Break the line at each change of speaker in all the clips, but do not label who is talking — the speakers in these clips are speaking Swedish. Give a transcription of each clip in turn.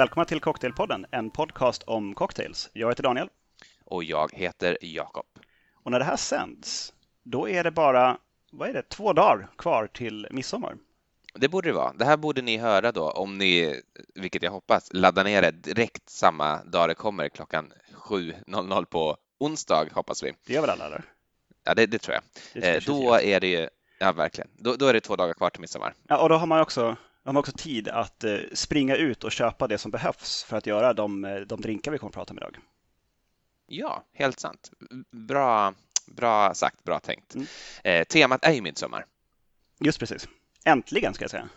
Välkomna till Cocktailpodden, en podcast om cocktails. Jag heter Daniel.
Och jag heter Jakob.
Och när det här sänds, då är det bara, vad är det, två dagar kvar till midsommar.
Det borde det vara. Det här borde ni höra då om ni, vilket jag hoppas, laddar ner det direkt samma dag det kommer klockan 7.00 på onsdag hoppas vi.
Det gör väl alla eller?
Ja, det, det tror jag.
Det
Eh, då är det ju, ja verkligen, då, då är det två dagar kvar till midsommar.
Ja, och då har man också, har man också tid att eh, springa ut och köpa det som behövs för att göra de, eh, de drinkar vi kommer att prata om idag.
Ja, helt sant. Bra, bra sagt, bra tänkt.
Mm.
Eh, temat är ju midsommar.
Just precis. Äntligen ska jag säga.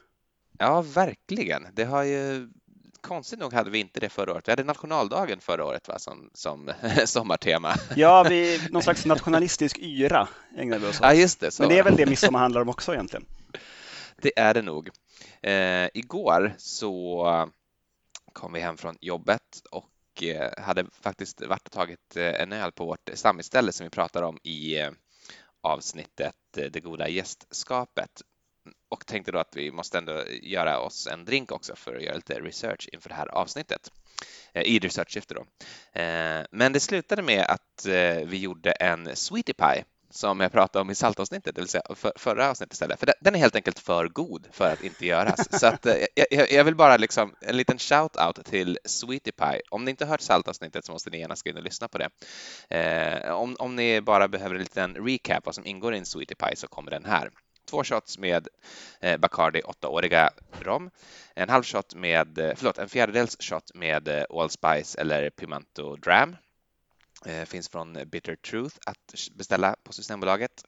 Ja, verkligen. Det har ju Konstigt nog hade vi inte det förra året. Vi hade nationaldagen förra året va? som, som sommartema.
Ja, vi, någon slags nationalistisk yra ägnade vi oss åt.
Ja, just det. Så.
Men det är väl det midsommar handlar om också egentligen.
Det är det nog. Eh, igår så kom vi hem från jobbet och eh, hade faktiskt varit och tagit eh, en öl på vårt stammisställe som vi pratar om i eh, avsnittet eh, Det goda gästskapet. Och tänkte då att vi måste ändå göra oss en drink också för att göra lite research inför det här avsnittet. Eh, i researchsyfte då. Eh, men det slutade med att eh, vi gjorde en sweetie pie som jag pratade om i saltavsnittet, det vill säga för, förra avsnittet istället. För den är helt enkelt för god för att inte göras. Så att, jag, jag vill bara liksom en liten shout-out till Sweetie Pie. Om ni inte hört saltavsnittet så måste ni gärna gå in och lyssna på det. Eh, om, om ni bara behöver en liten recap vad som ingår i en Sweetie Pie så kommer den här två shots med eh, Bacardi 8-åriga rom, en halv shot med, eh, förlåt, en fjärdedels shot med eh, Allspice eller Pimento Dram. Eh, finns från Bitter Truth att beställa på Systembolaget.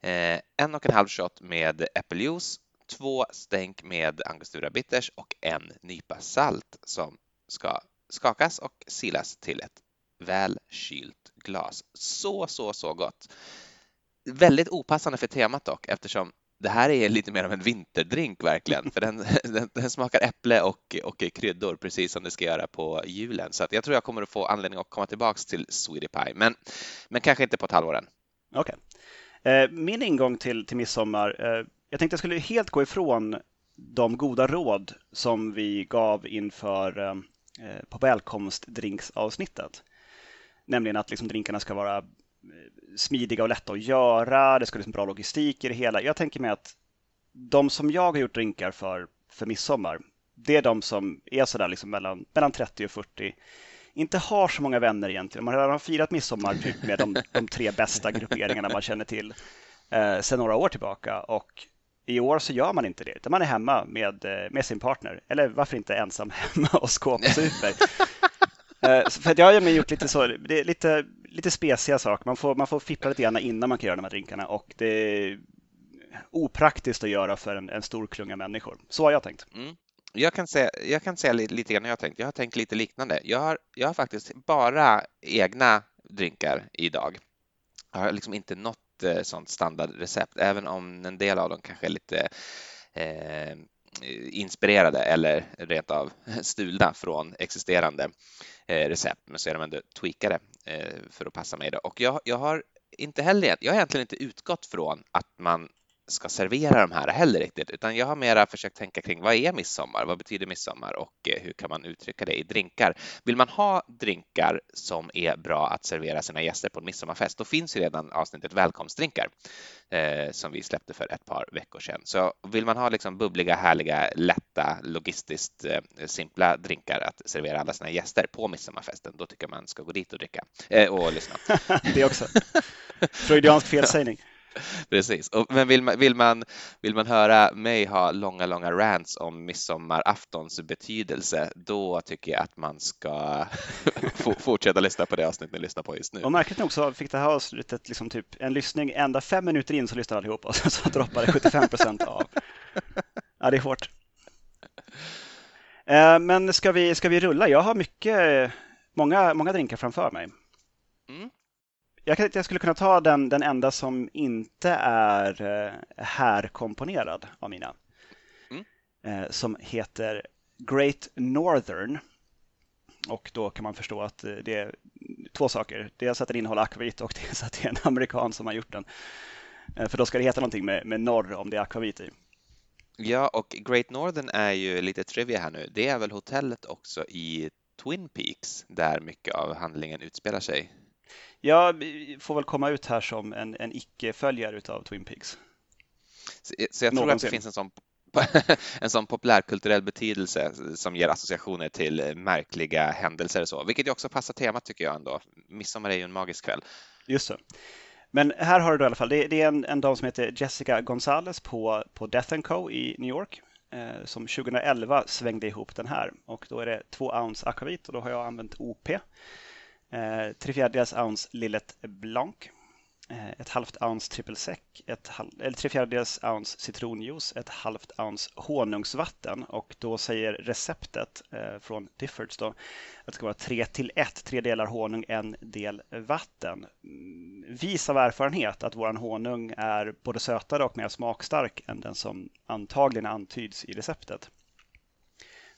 Eh, en och en halv shot med äppeljuice, två stänk med Angostura Bitters och en nypa salt som ska skakas och silas till ett väl kylt glas. Så, så, så gott väldigt opassande för temat dock eftersom det här är lite mer av en vinterdrink verkligen, för den, den, den, smakar äpple och, och kryddor precis som det ska göra på julen. Så att jag tror jag kommer att få anledning att komma tillbaks till Sweetie Pie, men, men kanske inte på ett halvår än.
Okej. Okay. Eh, min ingång till, till midsommar, eh, jag tänkte jag skulle helt gå ifrån de goda råd som vi gav inför eh, eh på välkomstdrinksavsnittet. Nämligen att liksom drinkarna ska vara smidiga och lätta att göra. Det ska liksom bra logistik i det hela. Jag tänker mig att de som jag har gjort drinkar för, för midsommar, det är de som är sådär liksom mellan, mellan 30 och 40. Inte har så många vänner egentligen. Man har redan firat midsommar typ med de, de tre bästa grupperingarna man känner till eh, sedan några år tillbaka. Och i år så gör man inte det, utan man är hemma med, eh, med sin partner. Eller varför inte ensam hemma och skåpsuper. Eh, för jag har gjort lite så, det är lite, lite speciella saker. Man får, man får fippla lite grann innan man kan göra de här drinkarna och det är opraktiskt att göra för en, en stor klunga människor. Så har jag tänkt.
Mm. Jag kan säga, jag kan säga lite, lite grann hur jag har tänkt. Jag har tänkt lite liknande. Jag har, jag har faktiskt bara egna drinkar idag. Jag har liksom inte något eh, sånt standardrecept, även om en del av dem kanske är lite eh, inspirerade eller rent av stulna från existerande eh, recept, men så är de ändå tweakade Eh, för att passa mig. Då. Och jag, jag har inte heller, jag har egentligen inte utgått från att man ska servera de här heller riktigt, utan jag har mera försökt tänka kring vad är midsommar? Vad betyder midsommar och eh, hur kan man uttrycka det i drinkar? Vill man ha drinkar som är bra att servera sina gäster på en midsommarfest, då finns ju redan avsnittet välkomstdrinkar eh, som vi släppte för ett par veckor sedan. Så vill man ha liksom bubbliga, härliga, lätta, logistiskt eh, simpla drinkar att servera alla sina gäster på midsommarfesten, då tycker jag man ska gå dit och dricka eh, och lyssna.
det också. Freudiansk felsägning.
Precis, och, men vill man, vill, man, vill man höra mig ha långa, långa rants om midsommaraftons betydelse, då tycker jag att man ska fortsätta lyssna på det avsnitt ni lyssnar på just nu.
Och märkligt nog så fick det här avsnittet liksom typ en lyssning ända fem minuter in så lyssnar allihopa och så droppade 75 procent av. Ja, det är hårt. Eh, men ska vi, ska vi rulla? Jag har mycket, många, många drinkar framför mig. Mm jag, jag skulle kunna ta den, den enda som inte är eh, härkomponerad av mina. Mm. Eh, som heter Great Northern. Och då kan man förstå att eh, det är två saker. Dels att den innehåller akvavit och dels att det är en amerikan som har gjort den. För då ska det heta någonting med, med norr om det är akvavit i.
Ja, och Great Northern är ju lite trivia här nu. Det är väl hotellet också i Twin Peaks där mycket av handlingen utspelar sig?
Jag får väl komma ut här som en, en icke-följare utav Twin Peaks.
Så, så jag tror att det finns en sån en sån populärkulturell betydelse som ger associationer till märkliga händelser och så, vilket ju också passar temat tycker jag ändå. Midsommar är ju en magisk kväll.
Just så. Men här har du i alla fall, det, det är en, en dam som heter Jessica Gonzales på, på Death Co i New York eh, som 2011 svängde ihop den här och då är det två ounce akvavit och då har jag använt OP. Eh, tre fjärdedels ounce Lillet Blanc Eh, ett halvt ounce triple sec, ett halv, eller tre fjärdedels ounce citronjuice, ett halvt ounce honungsvatten och då säger receptet eh, från Diffords då att det ska vara 3 till 1, tre delar honung, en del vatten. Mm, vis av erfarenhet att våran honung är både sötare och mer smakstark än den som antagligen antyds i receptet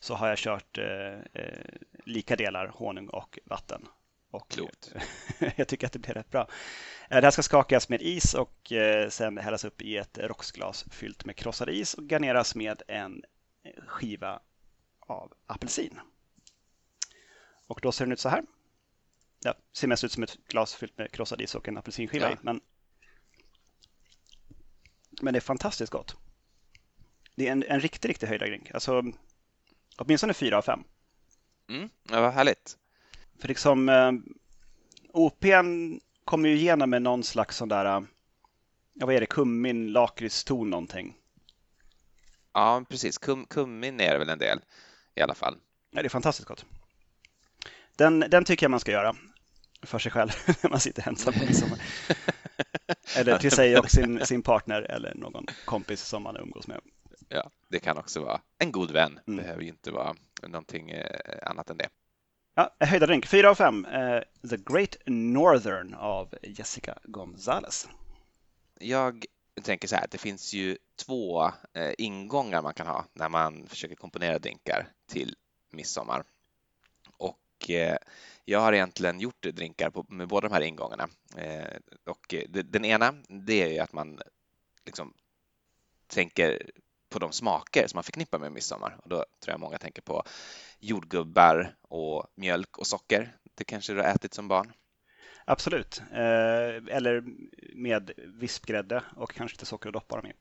så har jag kört eh, eh lika delar honung och vatten.
Och Klokt.
jag tycker att det blir rätt bra. Eh, det här ska skakas med is och eh, sen hällas upp i ett rocksglas fyllt med krossad is och garneras med en skiva av apelsin. Och då ser den ut så här. Ja, ser mest ut som ett glas fyllt med krossad is och en apelsinskiva ja. i. Men, men det är fantastiskt gott. Det är en, en riktig, riktig höjdardrink. Alltså, åtminstone fyra av fem.
Mm, ja, vad härligt.
För liksom eh, OPn kommer ju igenom med någon slags sån där, eh, ja, vad är det, kummin, lakritston någonting.
Ja, precis. Kum, kummin är det väl en del i alla fall.
Ja, det är fantastiskt gott. Den, den tycker jag man ska göra för sig själv när man sitter ensam på midsommar. eller till sig och sin, sin partner eller någon kompis som man umgås med.
Ja, det kan också vara en god vän. Det mm. behöver ju inte vara någonting eh, annat än det.
Ja, höjda drink. 4 av 5. Uh, eh, The Great Northern av Jessica Gonzales.
Jag tänker så här, det finns ju två eh, ingångar man kan ha när man försöker komponera drinkar till midsommar. Och eh, jag har egentligen gjort drinkar på, med båda de här ingångarna. Eh, och eh, det, den ena, det är ju att man liksom tänker på de smaker som man förknippar med midsommar. Och då tror jag många tänker på jordgubbar och mjölk och socker. Det kanske du har ätit som barn?
Absolut, eh, eller med vispgrädde och kanske lite socker och doppa dem i.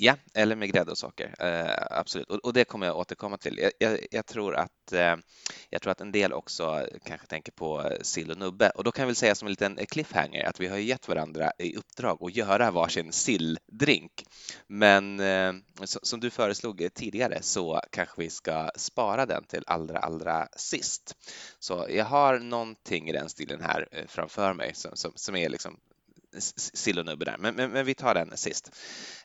Ja, eller med grädde och socker. Eh, absolut, och, och, det kommer jag återkomma till. Jag, jag, jag tror att, eh, jag tror att en del också kanske tänker på sill och nubbe och då kan jag väl säga som en liten cliffhanger att vi har gett varandra i uppdrag att göra varsin silldrink. Men eh, som du föreslog tidigare så kanske vi ska spara den till allra, allra sist. Så jag har någonting i den stilen här eh, framför mig som, som, som är liksom sill och nubbe där, men, men, men, vi tar den sist.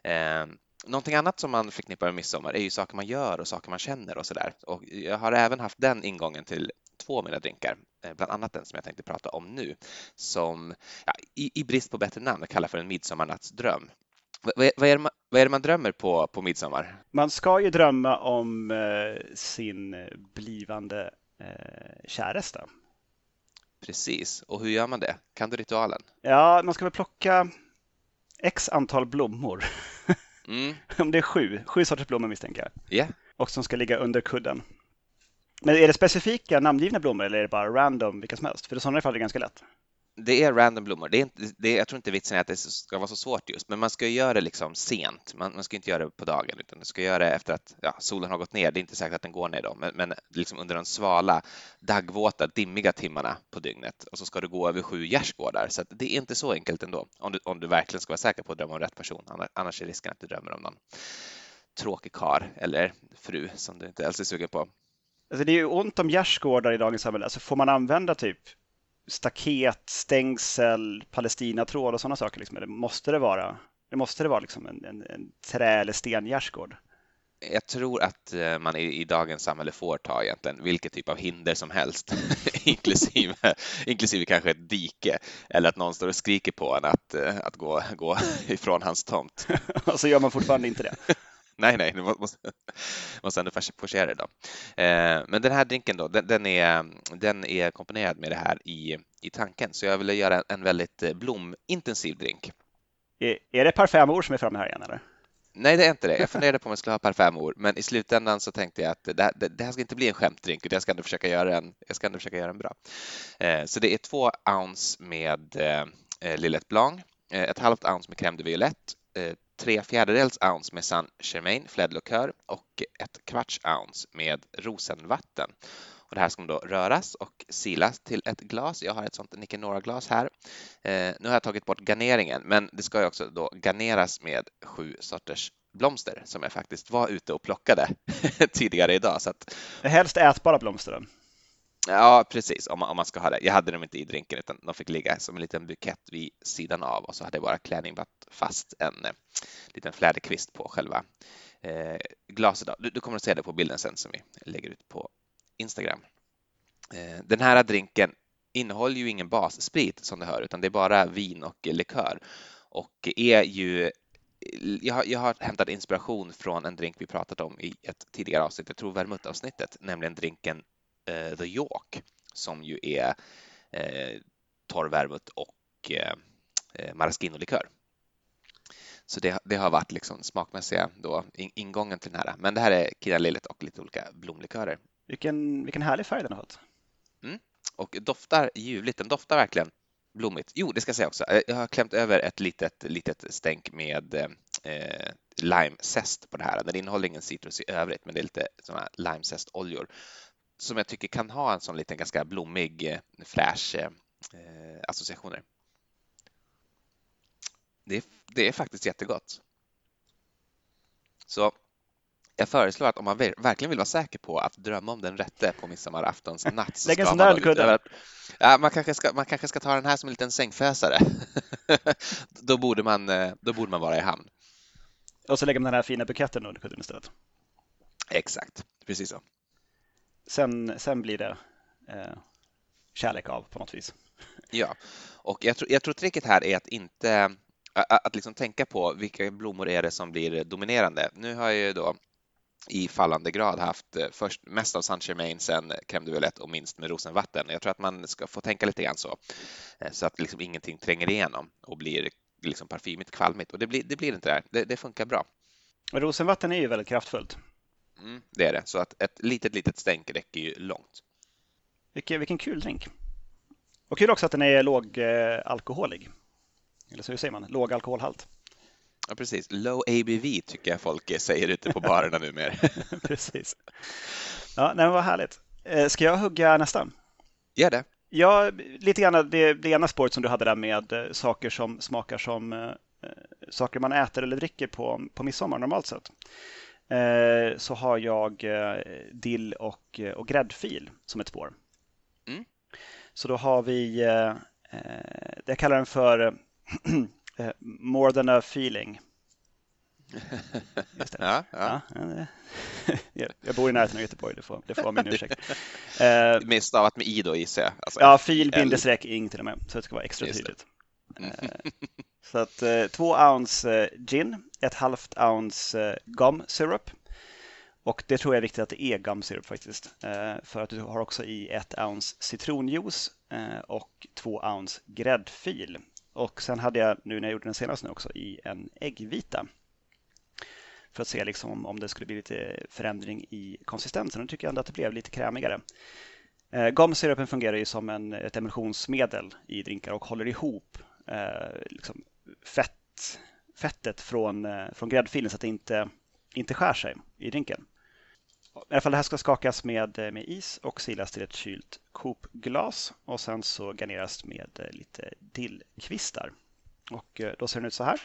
Eh, Någonting annat som man förknippar med midsommar är ju saker man gör och saker man känner och sådär. Och jag har även haft den ingången till två av mina drinkar, eh, bland annat den som jag tänkte prata om nu, som ja, i, i, brist på bättre namn kallar för en midsommarnattsdröm. Vad, vad, är man, vad är det man drömmer på på midsommar?
Man ska ju drömma om eh, sin blivande eh, käresta.
Precis, och hur gör man det? Kan du ritualen?
Ja, man ska väl plocka x antal blommor. Mm. Om det är sju, sju sorters blommor misstänker jag.
Yeah.
Och som ska ligga under kudden. Men är det specifika namngivna blommor eller är det bara random vilka som helst? För i sådana fall är det ganska lätt
det är random blommor. Det är inte, det jag tror inte vitsen är att det ska vara så svårt just, men man ska göra det liksom sent. Man, man ska inte göra det på dagen, utan du ska göra det efter att ja, solen har gått ner. Det är inte säkert att den går ner då, men, men liksom under de svala, daggvåta, dimmiga timmarna på dygnet. Och så ska du gå över sju gärdsgårdar, så det är inte så enkelt ändå, om du, om du verkligen ska vara säker på att drömma om rätt person. Annars är risken att du drömmer om någon tråkig kar eller fru som du inte alls är sugen på.
Alltså det är ju ont om gärdsgårdar i dagens samhälle. Alltså får man använda typ staket, stängsel, palestinatråd och sådana saker? Liksom? Eller måste det vara, det måste det vara liksom en, en, en trä eller stengärdsgård?
Jag tror att eh, man i, i, dagens samhälle får ta egentligen vilket typ av hinder som helst, inklusive, inklusive kanske ett dike eller att någon står och skriker på en att, eh, att gå, gå ifrån hans tomt.
Och så gör man fortfarande inte det?
Nej, nej, du måste, måste ändå forcera det då. Eh, men den här drinken då, den, den, är, den är komponerad med det här i, i tanken, så jag ville göra en väldigt eh, blomintensiv drink.
Är, är det parfymor som är framme här igen eller?
Nej, det är inte det. Jag funderade på om jag skulle ha parfymor, men i slutändan så tänkte jag att det, det, det här ska inte bli en skämtdrink, utan jag ska ändå försöka göra en, jag ska ändå försöka göra en bra. Eh, så det är två ounce med eh, Lillet Blanc, eh, ett halvt ounce med crème de violette, eh, tre fjärdedels ounce med Saint Germain Fledlokör och ett kvarts ounce med rosenvatten. Och det här ska då röras och silas till ett glas. Jag har ett sånt Nicanora-glas här. Eh, nu har jag tagit bort garneringen, men det ska ju också då garneras med sju sorters blomster som jag faktiskt var ute och plockade tidigare idag. Så att...
Helst ätbara blomster?
Ja, precis, om man, om man ska ha det. Jag hade dem inte i drinken utan de fick ligga som en liten bukett vid sidan av och så hade bara klänning varit fast en eh, liten fläderkvist på själva eh, glaset. Du, du, kommer att se det på bilden sen som vi lägger ut på Instagram. Eh, den här drinken innehåller ju ingen bassprit som du hör, utan det är bara vin och likör och är ju eh, jag har, jag har hämtat inspiration från en drink vi pratat om i ett tidigare avsnitt, jag tror vermouth-avsnittet, nämligen drinken The York som ju är uh, torr vermouth och uh, maraschino-likör. Så det, det, har varit liksom smakmässiga då, ingången till den här. Men det här är Kira Lillet och lite olika blomlikörer.
Vilken, vilken härlig färg den har fått.
Mm. Och doftar ljuvligt. Den doftar verkligen blommigt. Jo, det ska jag säga också. Eh, jag har klämt över ett litet, litet stänk med eh, limezest på det här. Den innehåller ingen citrus i övrigt, men det är lite sådana limezest-oljor som jag tycker kan ha en sån liten ganska blommig, eh, fräsch eh, associationer. Det är, det är faktiskt jättegott. Så jag föreslår att om man verkligen vill vara säker på att drömma om den rätte på midsommaraftons natt så
Lägg en sån där kudde.
Ja, man, kanske ska, man kanske ska ta den här som en liten sängfösare. då, borde man, eh, då borde man vara i hamn.
Och så lägger man den här fina buketten under kudden istället.
Exakt, precis så.
Sen, sen blir det eh, kärlek av på något vis.
Ja, och jag tror, jag tror tricket här är att inte att, liksom tänka på vilka blommor är det som blir dominerande. Nu har jag ju då i fallande grad haft eh, först mest av Saint Germain, sen crème de violette och minst med rosenvatten. Jag tror att man ska få tänka lite grann så, eh, så att liksom ingenting tränger igenom och blir liksom parfymigt kvalmigt. Och det blir, det blir inte det, det, det funkar bra.
Rosenvatten är ju väldigt kraftfullt.
Mm, det är det, så att ett litet, litet stänk räcker ju långt.
Vilken, vilken kul drink. Och kul också att den är lågalkoholig. Eller så hur säger man? Låg alkoholhalt.
Ja, precis. Low ABV tycker jag folk säger ute på barerna numera.
precis. Ja, nej, vad härligt. Eh, ska jag hugga nästa?
Gör det.
Ja, lite grann det, det ena spåret som du hade där med eh, saker som smakar som eh, saker man äter eller dricker på, på midsommar normalt sett. Eh, så har jag eh, dill och, och gräddfil som ett spår. Mm. Så då har vi, eh, jag kallar den för Eh, more than a feeling.
ja, ja.
ja, jag bor i närheten av Göteborg, det får, det får min ursäkt.
Eh, Mer stavat med i då gissar jag.
Alltså, ja, fil bindestreck ing till och med, så det ska vara extra tydligt. Eh, så att eh, två ounce eh, gin, ett halvt ounce gum syrup. Och det tror jag är viktigt att det är gum syrup faktiskt. För att du har också i ett ounce citronjuice och två ounce gräddfil. Och sen hade jag nu när jag gjorde den senast nu också i en äggvita. För att se liksom om det skulle bli lite förändring i konsistensen. Nu tycker jag ändå att det blev lite krämigare. Eh, Gamsyrupen fungerar ju som en, ett emulsionsmedel i drinkar och håller ihop Eh, liksom fett, fettet från, eh, från gräddfilen så att det inte, inte skär sig i drinken. I alla fall det här ska skakas med, eh, med is och silas till ett kylt Coop-glas och sen så garneras med eh, lite dillkvistar. Och då ser den ut så här.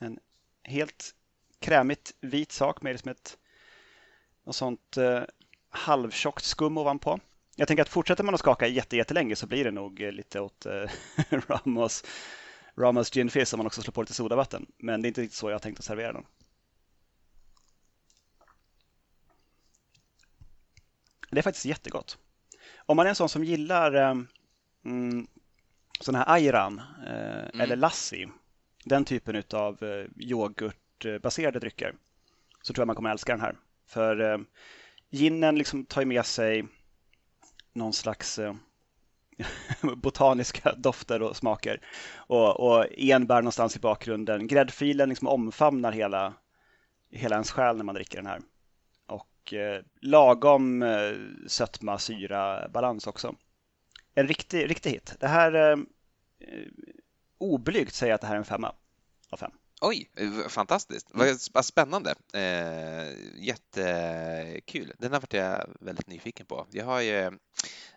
En helt krämigt vit sak med liksom ett något sånt eh, halvtjockt skum ovanpå. Jag tänker att fortsätter man att skaka jättelänge så blir det nog lite åt eh, Ramos, Ramos gin fizz om man också slår på lite sodavatten. Men det är inte riktigt så jag har tänkt att servera den. Det är faktiskt jättegott. Om man är en sån som gillar eh, mm, sån här ayran eh, mm. eller lassi, den typen av eh, yoghurtbaserade drycker, så tror jag man kommer älska den här. För eh, ginen liksom tar med sig någon slags eh, botaniska dofter och smaker. Och, och enbär någonstans i bakgrunden. Gräddfilen liksom omfamnar hela, hela ens själ när man dricker den här. Och eh, lagom eh, sötma, syra, balans också. En riktig, riktig hit. Det här, eh, eh oblygt säger jag att det här är en femma av fem.
Oj, fantastiskt. Vad spännande. Eh, jättekul. Den har varit jag väldigt nyfiken på. Jag har ju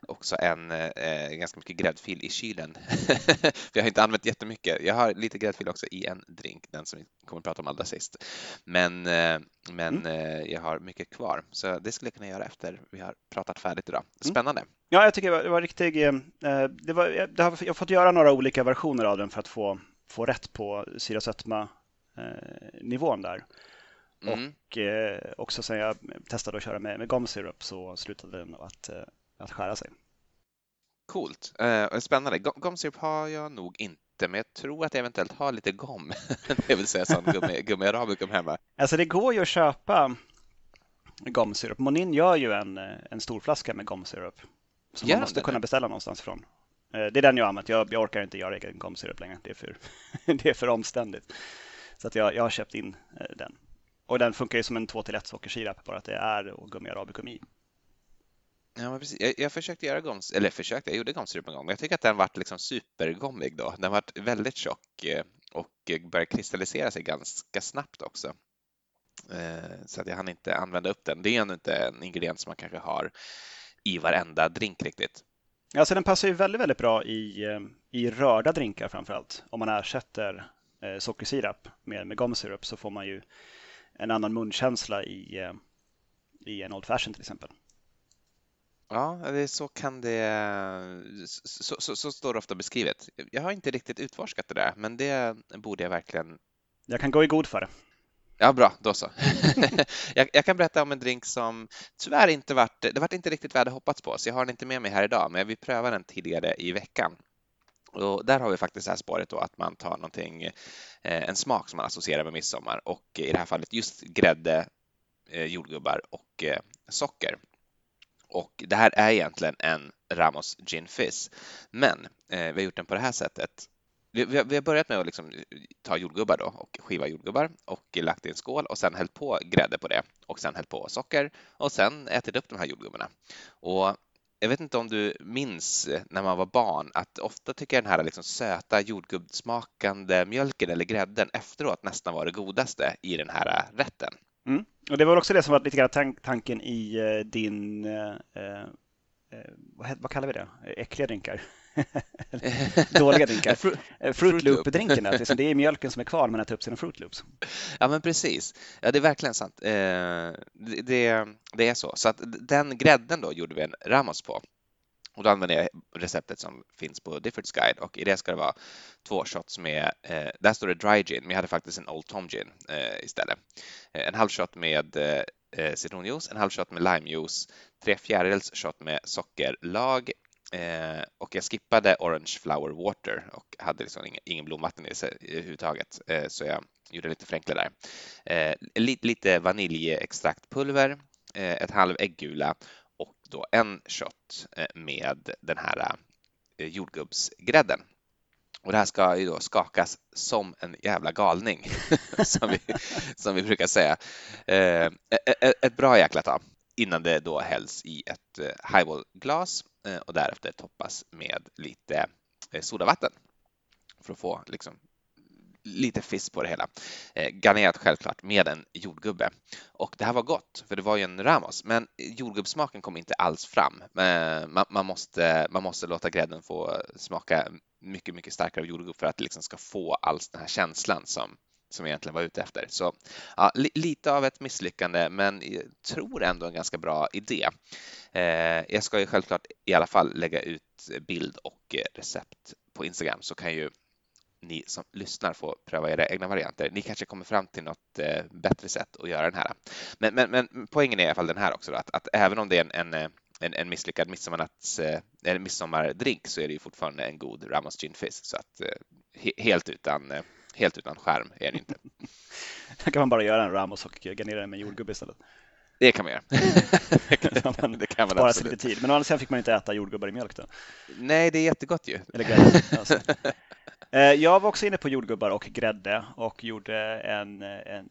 också en eh, ganska mycket gräddfil i kylen. Jag har inte använt jättemycket. Jag har lite gräddfil också i en drink, den som vi kommer att prata om allra sist. Men, eh, men mm. eh, jag har mycket kvar, så det skulle jag kunna göra efter vi har pratat färdigt idag. Mm. Spännande. Mm.
Ja, jag tycker det var, det var riktigt. Eh, det var, jag, har, jag har fått göra några olika versioner av den för att få, få rätt på syra sötma nivån där. Mm. Och eh, också sen jag testade att köra med, med gum syrup så slutade den att, eh, att skära sig.
Coolt. Eh, spännande. Gum syrup har jag nog inte, men jag tror att jag eventuellt har lite gom, det vill säga sån gummi, gummi hemma.
Alltså det går ju att köpa gum syrup. Monin gör ju en, en stor flaska med gum syrup som man måste kunna beställa någonstans ifrån. Eh, det är den jag har använt. Jag, jag orkar inte göra egen gum längre. Det är för, det är för omständigt. Så att jag, jag har köpt in eh, den. Och den funkar ju som en 2 till 1 sockersirap, bara att det är gummi arabicum i.
Ja, men precis. Jag, jag försökte göra goms, eller försökte, jag gjorde gomsirup en gång, men jag tycker att den vart liksom supergommig då. Den vart väldigt tjock eh, och började kristallisera sig ganska snabbt också. Så att jag hann inte använda upp den. Det är ju inte en ingrediens som man kanske har i varenda drink riktigt.
Alltså den passar ju väldigt, väldigt bra i, i rörda drinkar framför allt. Om man ersätter eh, sockersirap med, med gomsirup så får man ju en annan munkänsla i, eh, i en Old Fashion till exempel.
Ja, det, så kan det... Så, så, så, står det ofta beskrivet. Jag har inte riktigt utforskat det där, men det borde jag verkligen...
Jag kan gå i god för det.
Ja, bra, då så. jag, jag, kan berätta om en drink som tyvärr inte vart, det vart inte riktigt vad jag hade hoppats på, så jag har den inte med mig här idag, men vi prövade den tidigare i veckan. Och där har vi faktiskt det här spåret då att man tar någonting, eh, en smak som man associerar med midsommar och eh, i det här fallet just grädde, eh, jordgubbar och socker. Och det här är egentligen en Ramos Gin Fizz, men vi har gjort den på det här sättet. Vi, har börjat med att liksom ta jordgubbar då och skiva jordgubbar och lagt i en skål och sen hällt på grädde på det och sen hällt på socker och sen ätit upp de här jordgubbarna. Och jag vet inte om du minns när man var barn att ofta tycker jag den här liksom söta jordgubbsmakande mjölken eller grädden efteråt nästan var det godaste i den här rätten.
Mm. Och det var också det som var lite grann tank tanken i eh, din, eh, eh, eh vad, vad, kallar vi det, äckliga drinkar? Dåliga drinkar. Fruit Loop-drinken, det är mjölken som är kvar när man äter upp sina Fruit Loops.
Ja, men precis. Ja, det är verkligen sant. Det, det, det är så. Så att den grädden då gjorde vi en Ramos på. Och då använder jag receptet som finns på Diffords guide och i det ska det vara två shots med, eh, där står det dry gin, men jag hade faktiskt en Old Tom gin eh, istället. Eh, en halv shot med eh, citronjuice, en halv shot med limejuice, tre fjärdedels shot med sockerlag eh, och jag skippade Orange Flower Water och hade liksom ingen, ingen blomvatten i sig överhuvudtaget, eh, så jag gjorde lite förenklat där. Eh, lite, lite vaniljextraktpulver, eh, ett halv äggula och då en shot eh, med den här eh, jordgubbsgrädden. Och det här ska ju då skakas som en jävla galning, som, vi, som vi brukar säga. Eh, ett bra jäkla tag innan det då hälls i ett eh, highballglas eh, och därefter toppas med lite eh, sodavatten för att få liksom lite fisk på det hela. Eh, garnerat självklart med en jordgubbe. Och det här var gott, för det var ju en Ramos, men jordgubbssmaken kom inte alls fram. Eh, man, man, måste, man måste låta grädden få smaka mycket, mycket starkare av jordgubb för att det liksom ska få alls den här känslan som, som jag egentligen var ute efter. Så ja, li, lite av ett misslyckande, men jag tror ändå en ganska bra idé. Eh, jag ska ju självklart i alla fall lägga ut bild och recept på Instagram så kan ju ni som lyssnar får pröva era egna varianter. Ni kanske kommer fram till något eh, bättre sätt att göra den här. Men, men, men poängen är i alla fall den här också, då, att, att även om det är en, en en, en misslyckad midsommarnatts, eh, midsommardrink så är det ju fortfarande en god Ramos Gin Fizz. Så att eh, helt utan, eh, helt utan skärm är det inte.
Då kan man bara göra en Ramos och garnera den med jordgubb istället.
Det kan man göra.
man det kan man spara sig lite tid. Men å andra sidan fick man inte äta jordgubbar i mjölk då.
Nej, det är jättegott ju.
Eller grädde. Alltså. Eh, jag var också inne på jordgubbar och grädde och gjorde en, en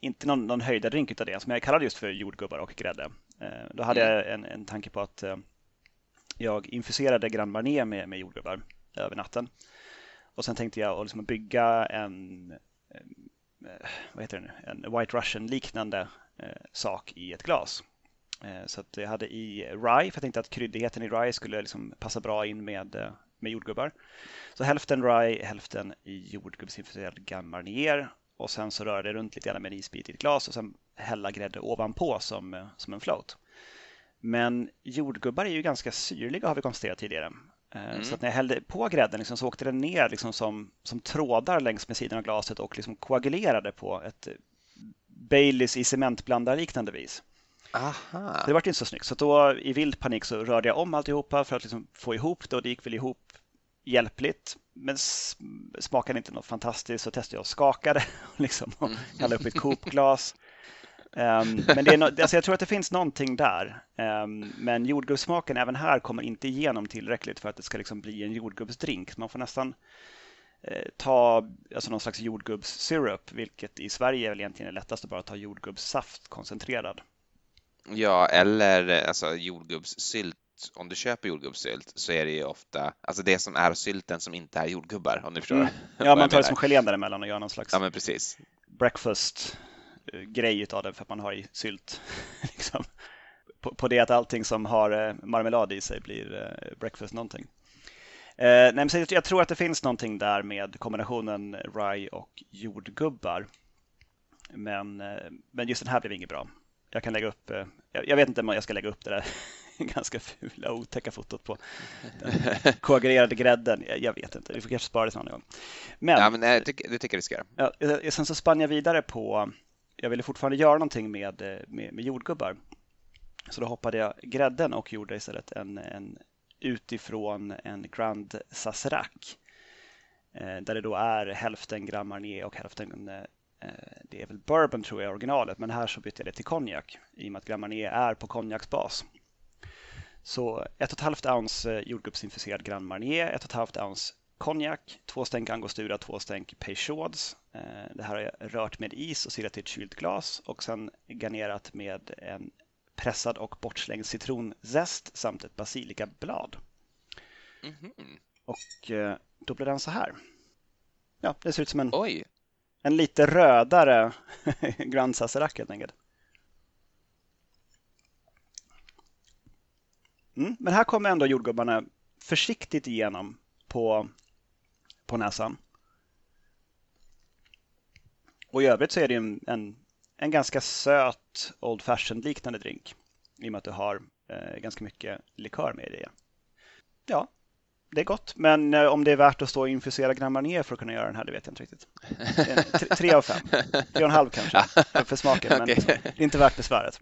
inte någon, någon höjdardrink utav det, som jag kallade just för jordgubbar och grädde. Eh, då hade mm. jag en, en tanke på att eh, jag infuserade Grand Marnier med, med jordgubbar över natten. Och sen tänkte jag att liksom bygga en, eh, vad heter det nu, en White Russian liknande eh, sak i ett glas. Eh, så att jag hade i rye, för jag tänkte att kryddigheten i rye skulle liksom passa bra in med med jordgubbar. Så hälften rye, hälften i jordgubbsinfuserad och sen så rörde det runt lite grann med en isbit i ett glas och sen hälla grädde ovanpå som, som en float. Men jordgubbar är ju ganska syrliga har vi konstaterat tidigare. Eh, mm. Så att när jag hällde på grädden liksom, så åkte den ner liksom som, som trådar längs med sidan av glaset och liksom koagulerade på ett Baileys i cementblandarliknande vis.
Aha.
Det var inte så snyggt. Så då i vild panik så rörde jag om alltihopa för att liksom få ihop det och det gick väl ihop hjälpligt. Men smakade inte något fantastiskt så testade jag och skakade liksom, och hällde upp ett kopglas. Um, men det är no alltså jag tror att det finns någonting där. Um, men jordgubbssmaken även här kommer inte igenom tillräckligt för att det ska liksom bli en jordgubbsdrink. Man får nästan eh, ta alltså någon slags jordgubbssyrup, vilket i Sverige är väl egentligen är lättast att bara ta jordgubbssaft koncentrerad.
Ja, eller alltså jordgubbssylt. Om du köper jordgubbssylt så är det ju ofta, alltså det som är sylten som inte är jordgubbar, om du förstår. Mm.
Ja, man tar det som gelén däremellan och gör någon slags
ja, men precis.
Breakfast-grej av det för att man har i sylt. liksom. på, på, det att allting som har eh, marmelad i sig blir eh, breakfast någonting. Eh, nej, men jag tror att det finns någonting där med kombinationen rye och jordgubbar. Men, eh, men just den här blev inget bra jag kan lägga upp, eh, jag, vet inte om jag ska lägga upp det där ganska fula otäcka fotot på den koagulerade grädden. Jag, jag, vet inte, vi får kanske spara det någon gång.
Men, ja, men det tycker, det tycker jag vi ska göra.
Ja, eh, sen så spann jag vidare på, jag ville fortfarande göra någonting med, eh, med, med jordgubbar. Så då hoppade jag grädden och gjorde istället en, en utifrån en Grand Sazerac. Eh, där det då är hälften Grand Marnier och hälften eh, det är väl bourbon tror jag originalet, men här så bytte jag det till konjak i och med att Grand Marnier är på konjaksbas. Så 1,5 ounce jordgubbsinfuserad Grand Marnier, 1,5 ounce konjak, två stänk angostura, två stänk Peychauds. Eh, det här har jag rört med is och silat i ett kylt glas och sen garnerat med en pressad och bortslängd citronzest samt ett basilikablad. Mm -hmm. Och då blir den så här. Ja, det ser ut som en
Oj
en lite rödare Grand Sazerac helt enkelt. Mm, men här kommer ändå jordgubbarna försiktigt igenom på, på näsan. Och i övrigt så är det en, en, en ganska söt Old Fashion liknande drink. I och med att du har eh, ganska mycket likör med i det. Ja, det är gott, men eh, om det är värt att stå och infusera Grand Marnier för att kunna göra den här, det vet jag inte riktigt. Tre av fem, tre och en halv kanske för smaken, men okay. det är inte värt besväret.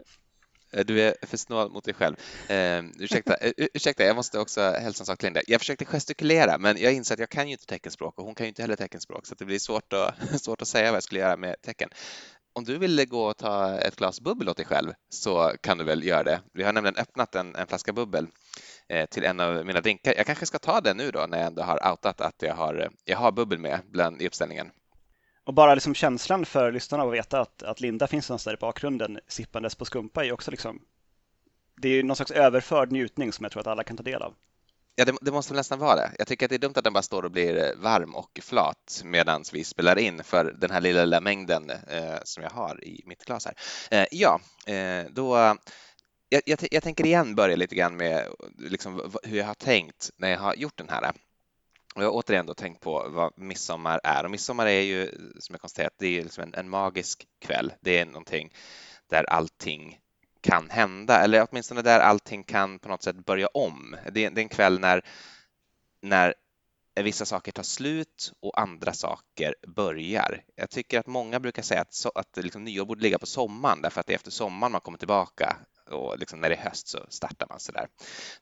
Eh, du är för snål mot dig själv. Ehm, eh, ursäkta, ursäkta, jag måste också hälsa en sak till Linda. Jag försökte gestikulera, men jag inser att jag kan ju inte teckenspråk och hon kan ju inte heller teckenspråk, så det blir svårt att, svårt att säga vad jag skulle göra med tecken. Om du vill gå och ta ett glas bubbel åt dig själv så kan du väl göra det. Vi har nämligen öppnat en, en flaska bubbel Eh, till en av mina drinkar. Jag kanske ska ta den nu då när jag ändå har outat att jag har, jag har bubbel med bland, i uppställningen.
Och bara liksom känslan för lyssnarna att veta att, att Linda finns någonstans där i bakgrunden sippandes på skumpa är också liksom det är någon slags överförd njutning som jag tror att alla kan ta del av.
Ja, det, det, måste väl nästan vara det. Jag tycker att det är dumt att den bara står och blir varm och flat medan vi spelar in för den här lilla, lilla mängden eh, som jag har i mitt glas här. Eh, ja, eh, då jag, jag, jag, tänker igen börja lite grann med liksom hur jag har tänkt när jag har gjort den här. Och jag har återigen då tänkt på vad midsommar är och midsommar är ju som jag konstaterat, det är liksom en, en magisk kväll. Det är någonting där allting kan hända eller åtminstone där allting kan på något sätt börja om. Det är, det är en kväll när, när vissa saker tar slut och andra saker börjar. Jag tycker att många brukar säga att, så, att liksom nyår borde ligga på sommaren därför att det är efter sommaren man kommer tillbaka och liksom när det är höst så startar man så där.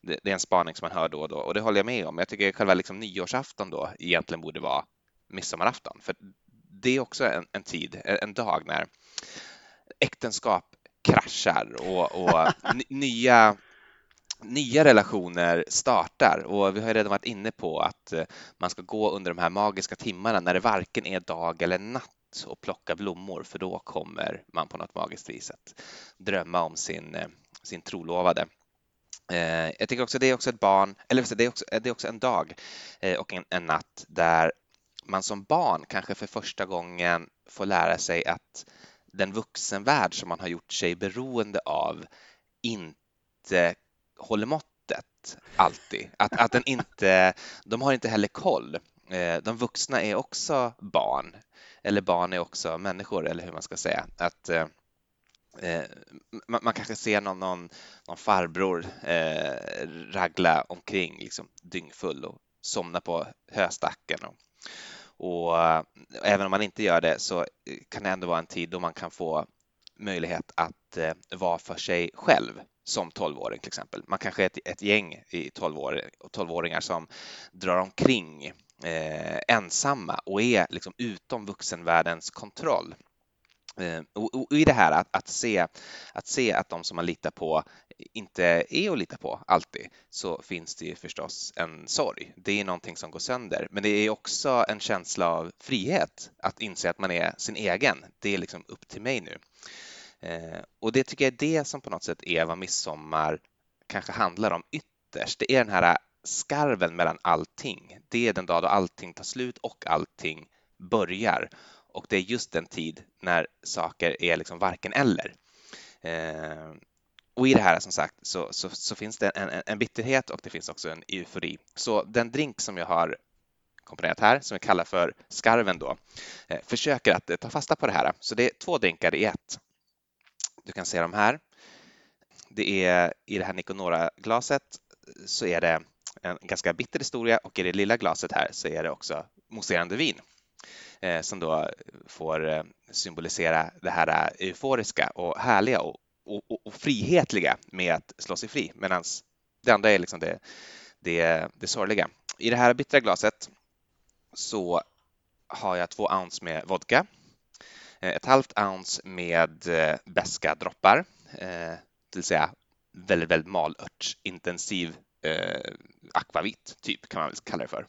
Det, det, är en spaning som man hör då och då och det håller jag med om. Jag tycker själva liksom nyårsafton då egentligen borde vara midsommarafton för det är också en, en tid, en dag när äktenskap kraschar och, och nya nya relationer startar och vi har redan varit inne på att eh, man ska gå under de här magiska timmarna när det varken är dag eller natt och plocka blommor för då kommer man på något magiskt vis att drömma om sin, eh, sin trolovade. Eh, jag tycker också det är också ett barn, eller det är också, eh, det är också en dag och en, en natt där man som barn kanske för första gången får lära sig att den vuxenvärld som man har gjort sig beroende av inte håller måttet alltid. Att, att den inte, de har inte heller koll. Eh, de vuxna är också barn, eller barn är också människor, eller hur man ska säga. Att eh, eh man, man, kanske ser någon, någon, någon farbror eh, ragla omkring liksom, dyngfull och somna på höstacken. Och, och eh, även om man inte gör det så kan det ändå vara en tid då man kan få möjlighet att eh, vara för sig själv som 12-åring till exempel. Man kanske är ett, ett gäng i 12-åringar som drar omkring eh, ensamma och är liksom utom vuxenvärldens kontroll. Eh, och, och, i det här att, att, se, att se att de som man litar på inte är att lita på alltid, så finns det ju förstås en sorg. Det är någonting som går sönder, men det är också en känsla av frihet att inse att man är sin egen. Det är liksom upp till mig nu. Eh, och det tycker jag är det som på något sätt är vad midsommar kanske handlar om ytterst. Det är den här skarven mellan allting. Det är den dag då allting tar slut och allting börjar. Och det är just den tid när saker är liksom varken eller. Eh, och i det här som sagt så, så, så finns det en, en, bitterhet och det finns också en eufori. Så den drink som jag har komponerat här, som vi kallar för skarven då, eh, försöker att eh, ta fasta på det här. Så det är två drinkar i ett. Du kan se dem här. Det är i det här Niconora-glaset så är det en ganska bitter historia och i det lilla glaset här så är det också mousserande vin eh, som då får eh, symbolisera det här eh, euforiska och härliga och, och, och frihetliga med att slå sig fri medan det andra är liksom det, det, det sorgliga. I det här bittra glaset så har jag två ounce med vodka ett halvt ounce med beska droppar, det vill säga väldigt, väldigt malörtsintensiv Eh, akvavit, typ kan man väl kalla det för.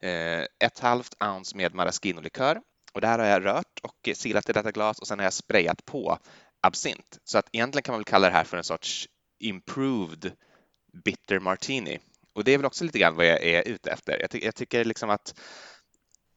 Eh, ett halvt ounce med maraschino-likör och det här har jag rört och silat i detta glas och sen har jag sprayat på absint. Så att egentligen kan man väl kalla det här för en sorts improved bitter martini. Och det är väl också lite grann vad jag är ute efter. Jag, ty jag tycker liksom att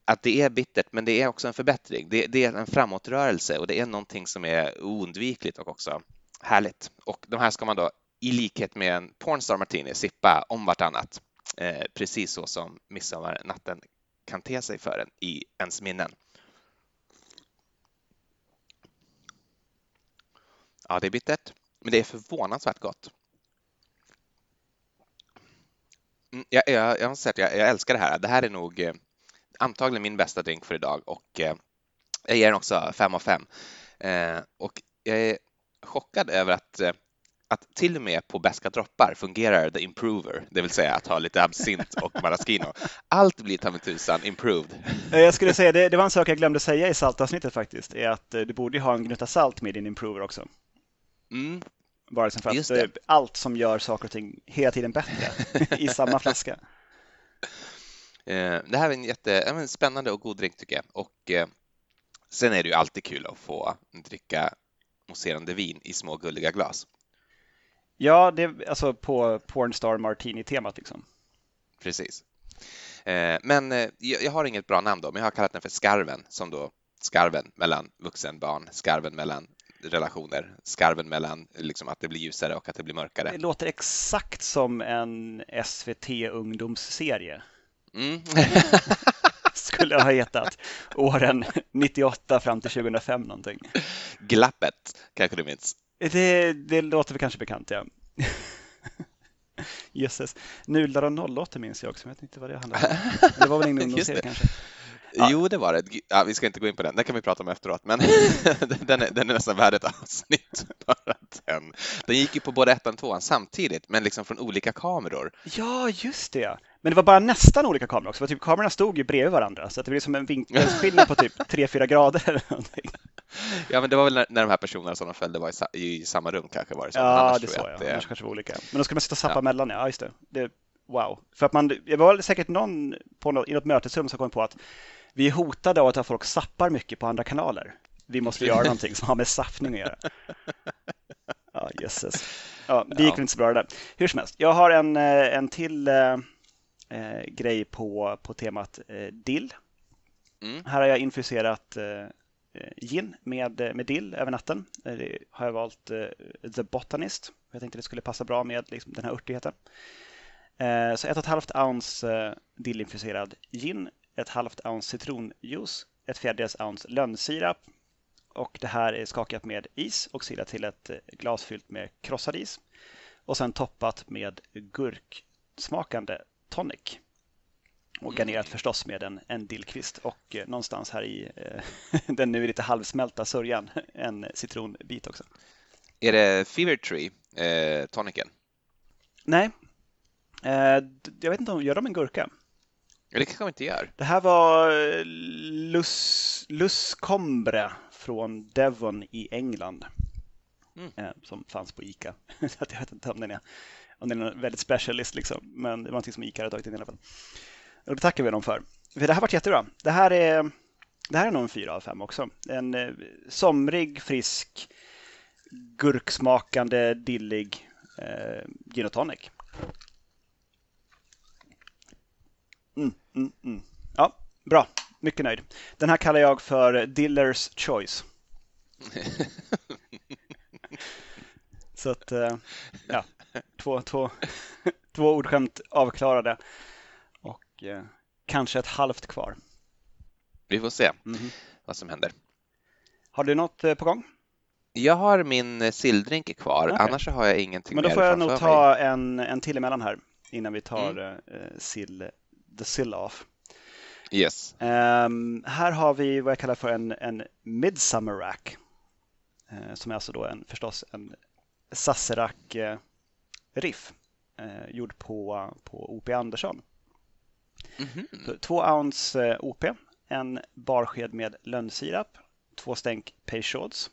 att det är bittert, men det är också en förbättring. Det, det, är en framåtrörelse och det är någonting som är oundvikligt och också härligt. Och de här ska man då i likhet med en Pornstar Martini sippa om vartannat, eh, precis så som midsommarnatten kan te sig för en i ens minnen. Ja, det är bittert, men det är förvånansvärt gott. Mm, jag, jag, jag måste säga att jag, jag älskar det här. Det här är nog eh, antagligen min bästa drink för idag och eh, jag ger den också 5 av 5. Eh, och jag är chockad över att eh, att till och med på bäska droppar fungerar the improver, det vill säga att ha lite absint och maraschino. Allt blir ta tusan improved.
Jag skulle säga, det, det, var en sak jag glömde säga i saltavsnittet faktiskt, är att du borde ha en gnutta salt med din improver också. Mm. Bara liksom för att allt som gör saker och ting hela tiden bättre i samma flaska.
Eh, det här är en jättespännande och god drink tycker jag. Och eh, sen är det ju alltid kul att få dricka mousserande vin i små gulliga glas.
Ja, det är alltså på Pornstar Martini-temat liksom.
Precis. Eh, men jag har inget bra namn då, men jag har kallat den för Skarven, som då skarven mellan vuxen barn, skarven mellan relationer, skarven mellan liksom att det blir ljusare och att det blir mörkare.
Det låter exakt som en SVT ungdomsserie. Mm. Skulle ha hetat åren 98 fram till 2005 någonting.
Glappet kanske du minns?
Det, det låter väl kanske bekant, ja. Jösses. Nudlar och 08 minns jag också, men jag vet inte vad det handlar om. Det var väl ingen ungdomsserie kanske?
Ja. Jo, det var det. Ja, vi ska inte gå in på den, den kan vi prata om efteråt, men den, är, den är nästan värd ett avsnitt. Bara den. den gick ju på både ettan och tvåan samtidigt, men liksom från olika kameror.
Ja, just det. Men det var bara nästan olika kameror också, för typ kamerorna stod ju bredvid varandra, så det blev som en vinkelskillnad på typ 3-4 grader eller någonting.
Ja, men det var väl när, när de här personerna som de följde var i, i samma rum kanske var det så.
Ja, det sa jag. Det... Annars kanske var olika. Men då ska man sitta och sappa ja. mellan, ja just det. det. Wow. För att man, det var säkert någon på något, i något mötesrum som kom på att vi är hotade av att folk sappar mycket på andra kanaler. Vi måste göra någonting som har med saffning att göra. Ja, jösses. Ja, det gick ja. inte så bra det där. Hur som helst, jag har en, eh, en till äh, grej på, på temat äh, dill. Mm. Här har jag infuserat äh, gin med, med dill över natten. Det har jag valt The Botanist. Jag tänkte det skulle passa bra med liksom, den här örtigheten. Så ett och ett halvt ounce dillinfuserad gin, ett halvt ounce citronjuice, ett fjärdedels ounce lönnsirap, och det här är skakat med is och silat till ett glas fyllt med krossad is. Och sen toppat med gurksmakande tonic. Och garnerat förstås med en, en dillkvist och eh, någonstans här i eh, den nu lite halvsmälta sörjan en citronbit också.
Är det Fever Tree, eh, tonicen?
Nej, eh, jag vet inte om gör de en gurka?
Det kanske de inte gör.
Det här var eh, Lus, Luscombre från Devon i England. Mm. Eh, som fanns på ICA. så att jag vet inte om den är, om den är väldigt specialist, liksom. men det var någonting som ICA hade tagit in i alla fall. Och det tackar vi dem för. Det här var jättebra. Det här är, det här är nog en 4 av 5 också. En eh, somrig, frisk, gurksmakande, dillig eh, gin och tonic. Mm, mm. Ja, bra. Mycket nöjd. Den här kallar jag för Dillers Choice. Så att, eh, ja, två, två, två ordskämt avklarade och eh, kanske ett halvt kvar.
Vi får se mm -hmm. vad som händer.
Har du något eh, på gång?
Jag har min silldrink kvar, okay. annars har jag ingenting
mer Men då får jag nog ta en, en till emellan här innan vi tar mm. uh, sill, the sill off.
Yes.
Um, här har vi vad jag kallar för en, en Midsummer Rack. Uh, som är alltså då en, förstås en Sazerac-riff. Uh, gjord på, på OP Andersson. Mm -hmm. Två ounce OP, en barsked med lönnsirap, två stänk Peychauds,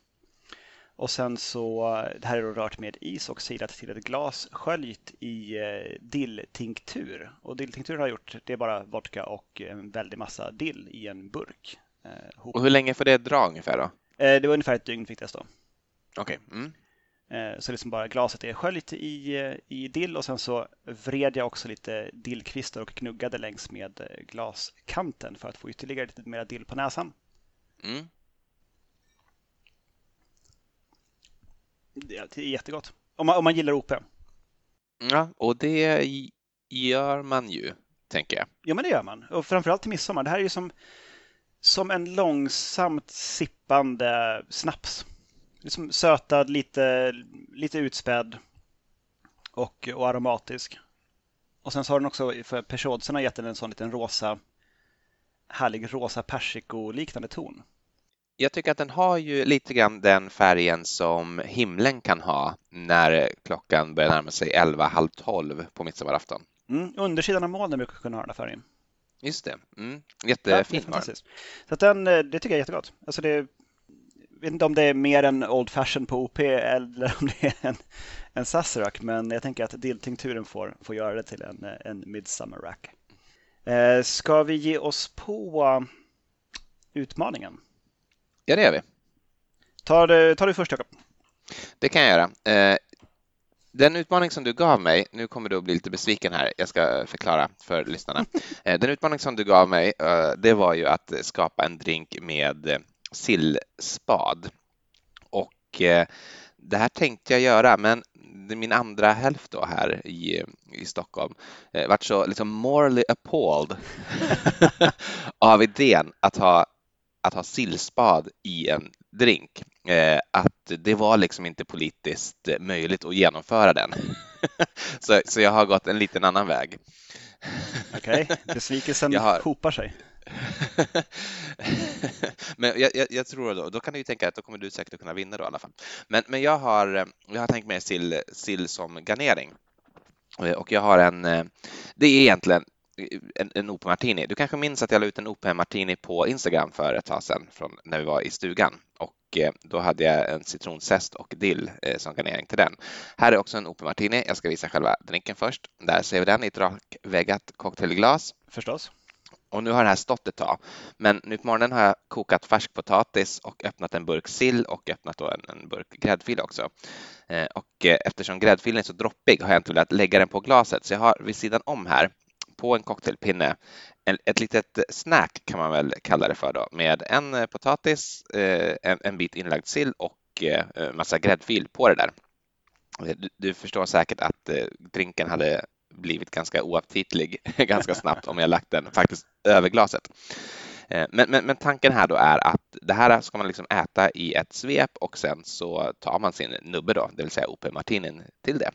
och sen så, det här är då rört med is och silat till ett glas sköljt i eh, dilltinktur. Och dilltinktur har jag gjort, det är bara vodka och en väldig massa dill i en burk.
Eh, och hur länge får det dra ungefär då?
Eh, det var ungefär ett dygn fick det stå.
Okej. Okay. Mm.
Så liksom bara glaset är sköljt i, i dill och sen så vred jag också lite dillkvistar och knuggade längs med glaskanten för att få ytterligare lite mer dill på näsan. Mm. Det är jättegott. Om man, om man gillar OP.
Ja, och det gör man ju, tänker jag.
Ja, men det gör man. Och framförallt till midsommar. Det här är ju som, som en långsamt sippande snaps. Liksom sötad, lite, lite utspädd och, och aromatisk. Och sen så har den också, för Peugeotsen har gett den en sån liten rosa, härlig rosa persikoliknande ton
jag tycker att den har ju lite grann den färgen som himlen kan ha när klockan börjar närma sig 11, halv 12 på midsommarafton.
Mm, undersidan av molnen brukar kunna ha den här färgen.
Just det. Mm, jättefin ja,
det Så den, eh, det tycker jag är jättegott. Alltså det, jag vet inte om det är mer än Old Fashion på OP eller om det är en, en Sazerac, men jag tänker att dilltinkturen får, får göra det till en, en Midsummer Rack. Eh, ska vi ge oss på utmaningen?
Ja, det gör vi.
Ta du, tar du först, Jakob.
Det kan jag göra. Eh, den utmaning som du gav mig, nu kommer du att bli lite besviken här, jag ska förklara för lyssnarna. Eh, den utmaning som du gav mig, eh, det var ju att skapa en drink med sillspad. Och det här tänkte jag göra, men min andra hälft då här i, i Stockholm vart så liksom morally appalled av idén att ha att ha sillspad i en drink, eh, att det var liksom inte politiskt möjligt att genomföra den. så, så jag har gått en liten annan väg.
Okej, okay. besvikelsen har... hopar sig.
men jag, jag, jag, tror då, då kan du ju tänka att då kommer du säkert att kunna vinna då i alla fall. Men, men jag, har, jag har tänkt mig sill, sill som garnering. Och jag har en, det är egentligen en, en OP Martini. Du kanske minns att jag la ut en OP Martini på Instagram för ett tag sedan från när vi var i stugan och eh, då hade jag en citronzest och dill eh, som garnering till den. Här är också en OP Martini. Jag ska visa själva drinken först. Där ser vi den i ett rakväggat cocktailglas.
Förstås.
Och nu har det här stått ett tag. Men nu på morgonen har jag kokat färsk potatis och öppnat en burk sill och öppnat då en, en burk gräddfil också. Eh, och eh, eftersom gräddfilen är så droppig har jag inte velat lägga den på glaset så jag har vid sidan om här på en cocktailpinne ett litet snack kan man väl kalla det för då med en eh, potatis, eh, en, en, bit inlagd sill och eh, massa gräddfil på det där. Du, du förstår säkert att drinken hade blivit ganska oaptitlig ganska snabbt om jag lagt den faktiskt över glaset. Men, men, men, tanken här då är att det här ska man liksom äta i ett svep och sen så tar man sin nubbe då, det vill säga OP Martinin till det.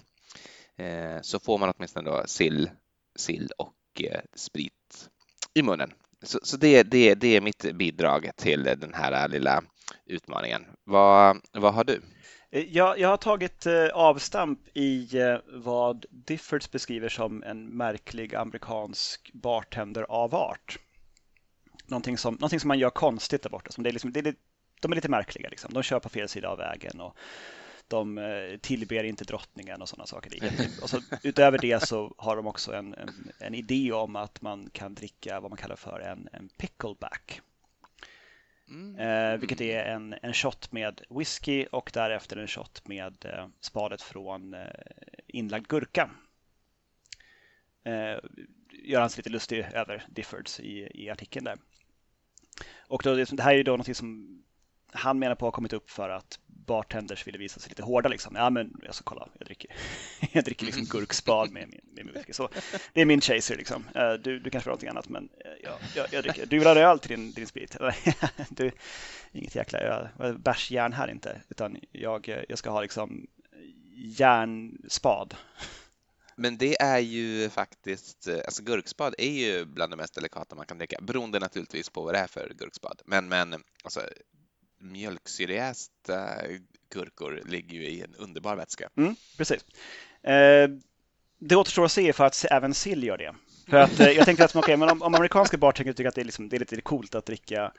Så får man åtminstone då sill, sill och eh, sprit i munnen. Så, så det, det, det är mitt bidrag till den här lilla utmaningen. Vad, vad har du?
Eh, jag, jag har tagit eh, avstamp i vad Diffords beskriver som en märklig amerikansk bartenderavart någonting som, någonting som man gör konstigt där borta. Som det är liksom, det är, de är lite märkliga. Liksom. De kör på fel sida av vägen och de eh, tillber inte drottningen och sådana saker. Och så, utöver det så har de också en, en, en, idé om att man kan dricka vad man kallar för en, en pickleback. Mm. Eh, vilket är en, en shot med whisky och därefter en shot med eh, spadet från eh, inlagd gurka. Eh, gör han sig lite lustig över Diffords i, i artikeln där. Och då, det här är ju då något som han menar på har kommit upp för att bartenders ville visa sig lite hårda. Liksom. Ja, men jag ska kolla, jag dricker, jag dricker liksom gurkspad med min, med min whisky. Så det är min chaser. Liksom. Eh, du, du kanske vill ha någonting annat, men eh, ja, jag, jag dricker. Du vill ha öl till din, din sprit? du, inget jäkla öl. bärsjärn här inte, utan jag, eh, jag ska ha liksom järnspad.
Men det är ju faktiskt, alltså gurkspad är ju bland det mest delikata man kan dricka, beroende naturligtvis på vad det är för gurkspad. Men, men alltså, mjölksyrejästa gurkor ligger ju i en underbar vätska.
Mm, precis. Eh, det återstår att se för att även sill gör det. För att eh, jag tänkte att okay, men om, om amerikanska bartenders tycker att det är, liksom, det är lite coolt att dricka,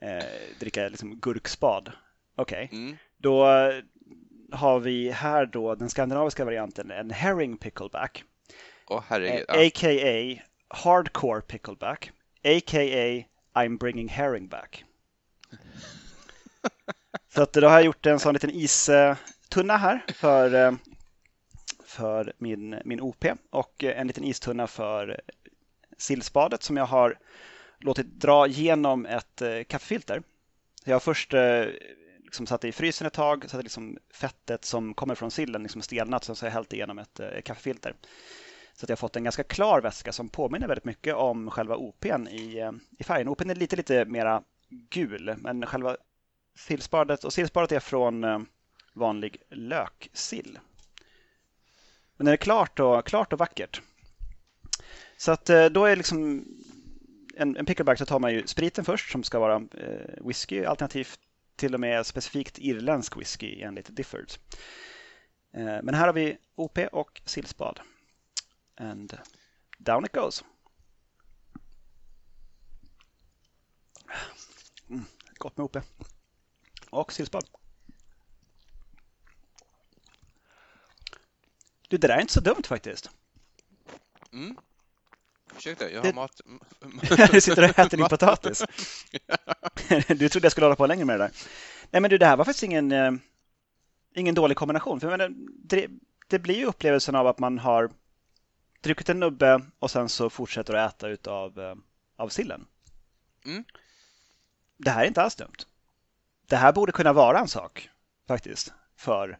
eh, dricka liksom gurkspad, okej, okay. mm. då har vi här då den skandinaviska varianten, en herring pickleback.
Oh, herregud.
Ja. A.k.a. hardcore pickleback. A.k.a. I'm bringing herring back. Så att då har jag gjort en sån liten istunna här för, eh, för min, min OP och en liten istunna för sillspadet som jag har låtit dra genom ett eh, kaffefilter. Jag har först eh, liksom satt i frysen ett tag så att liksom fettet som kommer från sillen liksom stelnat. Sen så har jag hällt igenom ett kaffefilter. Så att jag har fått en ganska klar väska som påminner väldigt mycket om själva OPn i, i färgen. OPn är lite, lite mera gul, men själva sillspadet och sillspadet är från eh, vanlig löksill. Men det är klart och, klart och vackert. Så att eh, då är liksom en, en pickleback så tar man ju spriten först som ska vara eh, whisky alternativt till och med specifikt irländsk whisky enligt Difford. Eh, men här har vi OP och sillspad. And down it goes. Mm, gott med OP. Och sillspad. Du, det där är inte så dumt faktiskt.
Mm. Ursäkta, jag har mat...
du sitter och äter din potatis. du trodde jag skulle hålla på längre med det där. Nej, men du, det här var faktiskt ingen, eh, ingen dålig kombination. För menar, det, det, blir ju upplevelsen av att man har druckit en nubbe och sen så fortsätter att äta utav eh, av sillen. Mm. Det här är inte alls dumt. Det här borde kunna vara en sak faktiskt för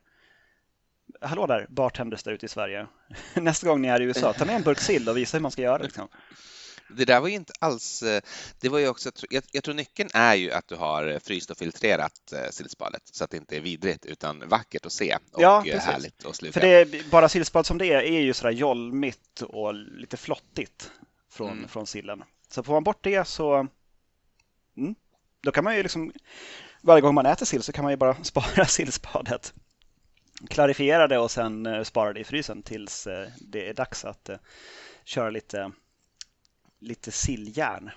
hallå där, bartenders där ute i Sverige. Nästa gång ni är i USA, ta med en burk sill och visa hur man ska göra. Liksom.
Det där var ju inte alls, eh, det var ju också, jag, jag, tror nyckeln är ju att du har fryst och filtrerat eh, sillspadet så att det inte är vidrigt utan vackert att se och ja, eh, härligt att sluka.
För det är, bara sillspad som det är, är ju sådär jolmigt och lite flottigt från, mm. från sillen. Så får man bort det så, mm, då kan man ju liksom, varje gång man äter sill så kan man ju bara spara sillspadet klarifiera det och sen eh, spara det i frysen tills eh, det är dags att eh, köra lite lite silljärn.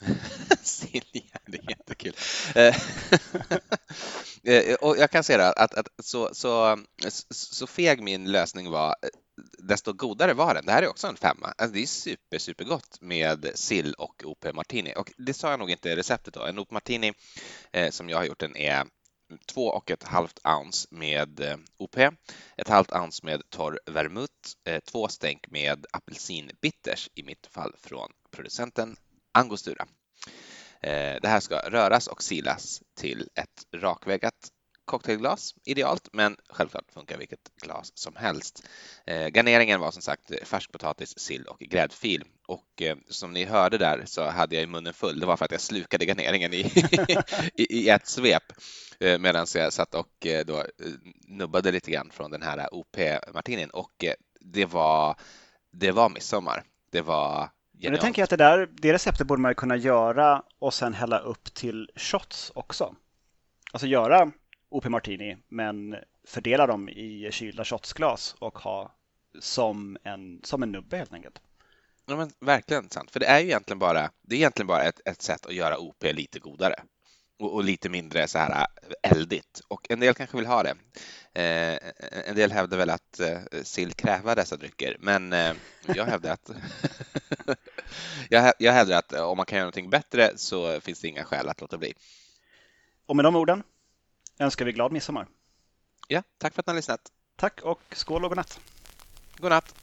silljärn, det är jättekul. och jag kan säga att, att så, så, så feg min lösning var, desto godare var den. Det här är också en femma. Alltså det är super, supergott med sill och OP Martini. Och det sa jag nog inte i receptet då. En OP Martini eh, som jag har gjort den är två och ett halvt ounce med eh, OP, ett halvt ounce med torr vermouth, eh, två stänk med apelsinbitters, i mitt fall från producenten Angostura. Eh, det här ska röras och silas till ett rakväggat cocktailglas idealt, men självklart funkar vilket glas som helst. Eh, garneringen var som sagt färskpotatis, sill och gräddfil och eh, som ni hörde där så hade jag i munnen full. Det var för att jag slukade garneringen i, i, i ett svep eh, medan jag satt och eh, då nubbade lite grann från den här OP-martinin och det var, det var midsommar. Det var
men nu tänker jag att det där, det receptet borde man kunna göra och sen hälla upp till shots också. Alltså göra OP Martini men fördela dem i kylda shotsglas och ha som en, som en nubbe helt enkelt.
Ja, men verkligen sant, för det är ju egentligen bara, det är egentligen bara ett, ett sätt att göra OP lite godare och, och, lite mindre så här eldigt. Och en del kanske vill ha det. Eh, en del hävdar väl att eh, sill kräver dessa drycker, men eh, jag hävdar att jag, jag hävdar att om man kan göra någonting bättre så finns det inga skäl att låta bli.
Och med de orden önskar vi glad midsommar.
Ja, tack för att ni har lyssnat.
Tack och skål och godnatt.
Godnatt.